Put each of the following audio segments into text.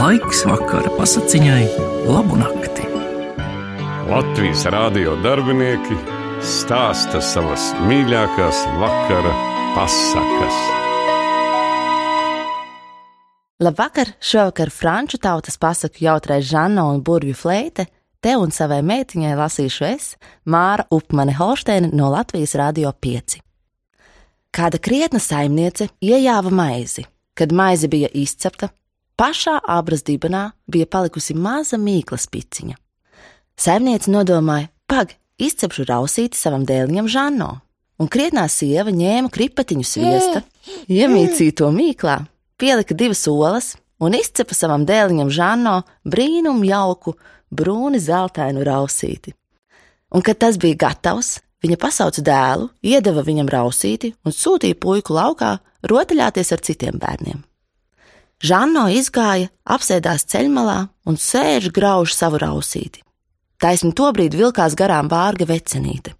Laiks vakara pasakiņai, labu nakti. Latvijas rādio darbinieki stāsta savas mīļākās vakara pasakas. Labvakar! Šovakar franču tautas pasaku jautrais Žanna un Burvju fleite te un savai meitiņai lasīšu es, Māra Upmane Holsteina no Latvijas Rādio 5. Kāda krietna saimniece iejāva maizi. Kad maize bija izcepta, pašā abras dibenā bija palikusi maza mīkla spiciņa. Saimniece nodomāja, pag, izcepšu rausīti savam dēliņam Žanno, un krietnā sieva ņēma kripatiņu sviesta, iemīcīja to mīklā, pielika divas olas un izcepa savam dēliņam Žanno brīnumu jauku, brūni zeltainu rausīti. Un, kad tas bija gatavs, viņa pasauca dēlu, iedeva viņam rausīti un sūtīja puiku laukā rotaļāties ar citiem bērniem. Žanno izgāja, apsēdās ceļmalā un sēž grauž savu rausīti. Taisni tobrīd vilkās garām vārga vecenīte.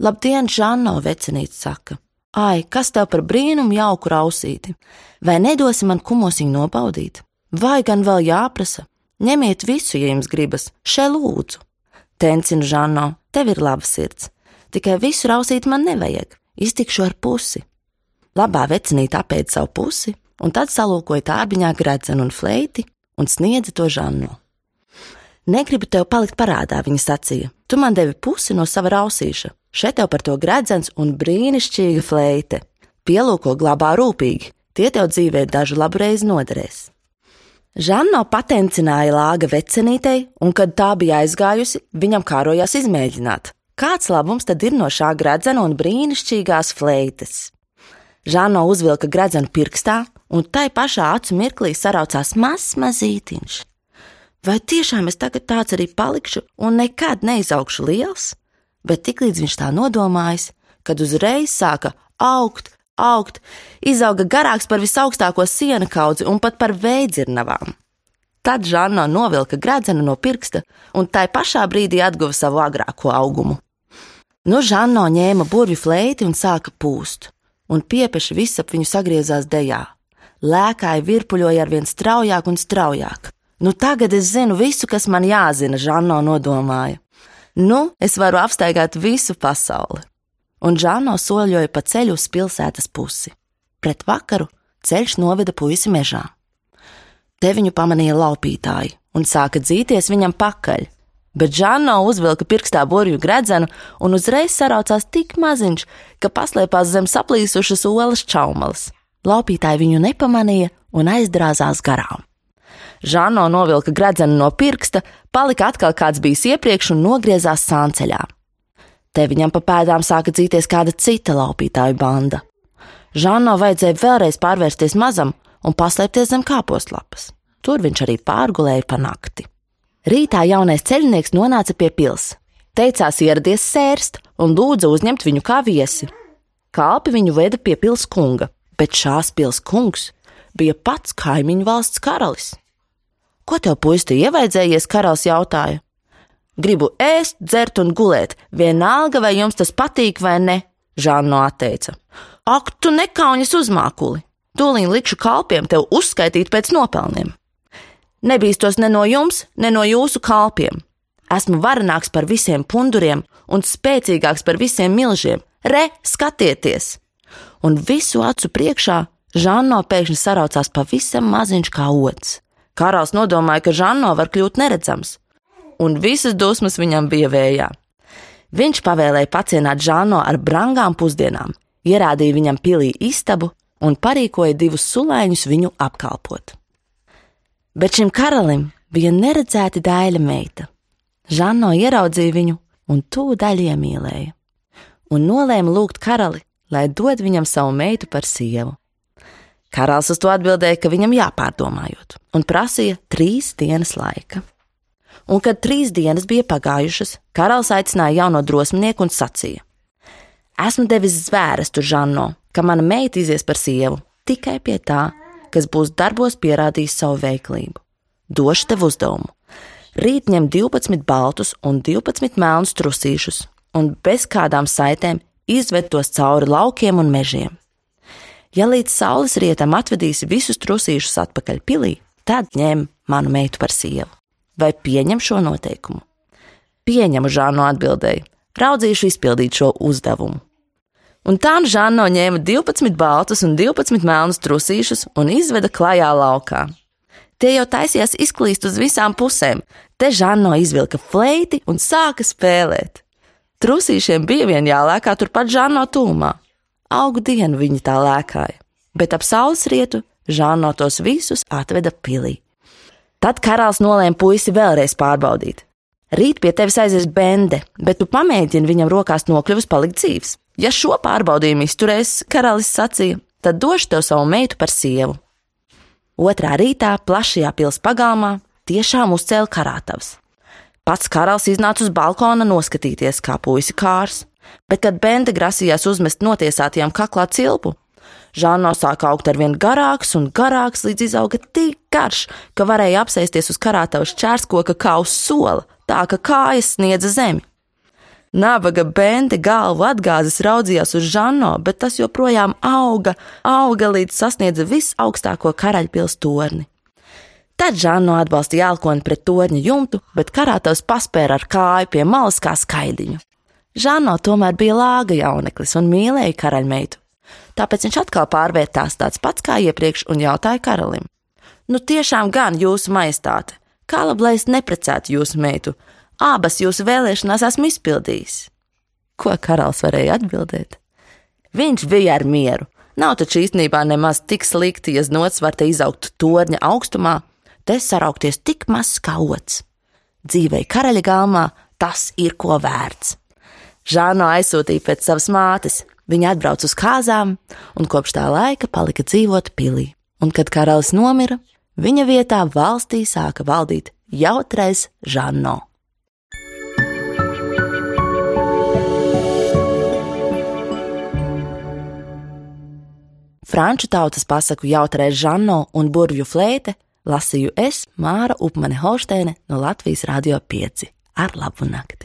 Labdien, Žanno, vecenīte saka! Ai, kas tev par brīnumu jauku rausīti? Vai nedosi man kumosiņu nobaudīt? Vai gan vēl jāprasa? Ņemiet visu, ja jums gribas, še lūdzu. Tencina Žanno, tev ir laba sirds, tikai visu rausīt man nevajag, iztikšu ar pusi. Labā vecinīte apēda savu pusi, un tad salūkoja tārbiņā gredzenu un fleiti un sniedza to Žanno. Negribu tev palikt parādā, viņa sacīja. Tu man devi pusi no sava rausīša. Šeit tev par to gredzens un brīnišķīga fleite. Pielūko glabā rūpīgi, tie tev dzīvē dažu labu reizi noderēs. Žanno patencināja lāga vecenītei, un, kad tā bija aizgājusi, viņam kārojās izmēģināt, kāds labums tad ir no šā gredzena un brīnišķīgās fleites. Žāno uzvilka gredzenu pirkstā, un tai pašā acu mirklī saraucās mazs mazītiņš. Vai tiešām es tagad tāds arī palikšu un nekad neizaugšu liels? Bet tiklīdz viņš tā nodomājis, kad uzreiz sāka augt, augt, izauga garāks par visaugstāko siena kaudzi un pat par veidzirnavām. Tad Žanno novilka gredzenu no pirksta un tai pašā brīdī atguva savu agrāko augumu. Nu, Žanno ņēma burvju fleiti un sāka pūst, un piepeši viss ap viņu sagriezās dejā. Lēkāja virpuļoja ar vien straujāk un straujāk. Nu, tagad es zinu visu, kas man jāzina, Žanno nodomāja. Nu, es varu apstaigāt visu pasauli. Un Žanno soļoja pa ceļu uz pilsētas pusi. Pret vakaru ceļš noveda puisi mežā. Te viņu pamanīja laupītāji un sāka dzīties viņam pakaļ, bet Žanno uzvilka pirkstā borju gredzenu un uzreiz saraucās tik maziņš, ka paslēpās zem saplīsušas olas čaumalas. Laupītāji viņu nepamanīja un aizdrāzās garām. Žāno novilka gredzenu no pirksta, palika atkal kāds bijis iepriekš un nogriezās sānceļā. Te viņam pa pēdām sāka dzīties kāda cita laupītāju banda. Žāno vajadzēja vēlreiz pārvērsties mazam un paslēpties zem kāposlapas. Tur viņš arī pārgulēja pa nakti. Rītā jaunais ceļnieks nonāca pie pils, teicās ieradies sērst un lūdza uzņemt viņu kā viesi. Kalpi viņu veda pie pils kunga, bet šās pils kungs bija pats kaimiņu valsts karalis. Ko tev, puisti, ievaidzējies? karalis jautāja. Gribu ēst, dzert un gulēt, vienalga vai jums tas patīk vai ne, Žāno atteica. Ak, tu nekauņas uzmākuli! Tūlīt likšu kalpiem tev uzskaitīt pēc nopelniem. Nebīstos ne no jums, ne no jūsu kalpiem. Esmu varenāks par visiem punduriem un spēcīgāks par visiem milžiem. Re, skatieties! Un visu acu priekšā Žanno pēkšņi saraucās pavisam maziņš kā ots. Karalis nodomāja, ka Žanno var kļūt neredzams, un visas dusmas viņam bija vējā. Viņš pavēlēja pacienāt Žanno ar brangām pusdienām, ierādīja viņam pilī istabu un parīkoja divus sulēņus viņu apkalpot. Bet šim karalim bija neredzēti dēļa meita. Žanno ieraudzīja viņu un tūdaļ iemīlēja, un nolēma lūgt karali, lai dod viņam savu meitu par sievu. Karalis uz to atbildēja, ka viņam jāpārdomājot, un prasīja trīs dienas laika. Un, kad trīs dienas bija pagājušas, karalis aicināja jauno drosmnieku un sacīja: Esmu devis zvērestu Žanno, ka mana meita izies par sievu tikai pie tā, kas būs darbos pierādījis savu veiklību. Došu tev uzdevumu. Rīt ņem 12 baltus un 12 melnus trusīšus, un bez kādām saitēm izved tos cauri laukiem un mežiem. Ja līdz saules rietam atvedīsi visus trusīšus atpakaļ pilī, tad ņem manu meitu par sievu. Vai pieņem šo noteikumu? Pieņemu, Žāno atbildēja. Raudzīšu izpildīt šo uzdevumu. Un tā Žāno ņēma 12 baltus un 12 melnus trusīšus un izveda klajā laukā. Tie jau taisījās izklīst uz visām pusēm. Te Žāno izvilka fleiti un sāka spēlēt. Trusīšiem bija vien jālēkā turpat Žāno tūmā. Augu dienu viņi tā lēkāja, bet ap saules rietu Žāno tos visus atveda pilī. Tad karalis nolēma puisi vēlreiz pārbaudīt. Rīt pie tevis aizies bende, bet tu pamēģini viņam rokās nokļuvis palikt dzīves. Ja šo pārbaudījumu izturēs, karalis sacīja, tad došu tev savu meitu par sievu. Otrā rītā plašajā pilsētas pagalmā tiešām uzcēla karātavas. Pats karalis iznāca uz balkona noskatīties, kā puisi kārs, bet, kad bende grasījās uzmest notiesātajām kaklā cilpu, Žāno sāka augt ar vien garāks un garāks, līdz izauga tik garš, ka varēja apsēsties uz karātavas čērskoka kā uz sola, tā ka kājas sniedza zemi. Nabaga bende galvu atgāzes raudzījās uz Žanno, bet tas joprojām auga, auga līdz sasniedza visaugstāko karaļpils torni. Tad Žanno atbalstīja elkoni pret torņa jumtu, bet karātavs paspēra ar kāju pie malas kā skaidiņu. Žanno tomēr bija lāga jauneklis un mīlēja karaļmeitu. Tāpēc viņš atkal pārvērtās tāds pats kā iepriekš un jautāja karalim: Nu, tiešām gan, jūsu maistāte, kā labi, lai es neprecētu jūsu meitu, abas jūsu vēlēšanās esmu izpildījis. Ko karalis varēja atbildēt? Viņš bija ar mieru. Nav taču īstenībā nemaz tik slikti, ja nots var te izaugt torņa augstumā, te saraukties tik mazs kā ots. Dzīvei karaļa galmā tas ir ko vērts. Žāno aizsūtīja pēc savas mātes, Viņa atbrauca uz kāzām un kopš tā laika palika dzīvot pilī. Un, kad karalis nomira, viņa vietā valstī sāka valdīt jautrais Žanno. Franču tautas pasaku jautrais Žanno un burvju flēte lasīju es, Māra Upmane Holsteine no Latvijas Radio 5 ar labu nakti.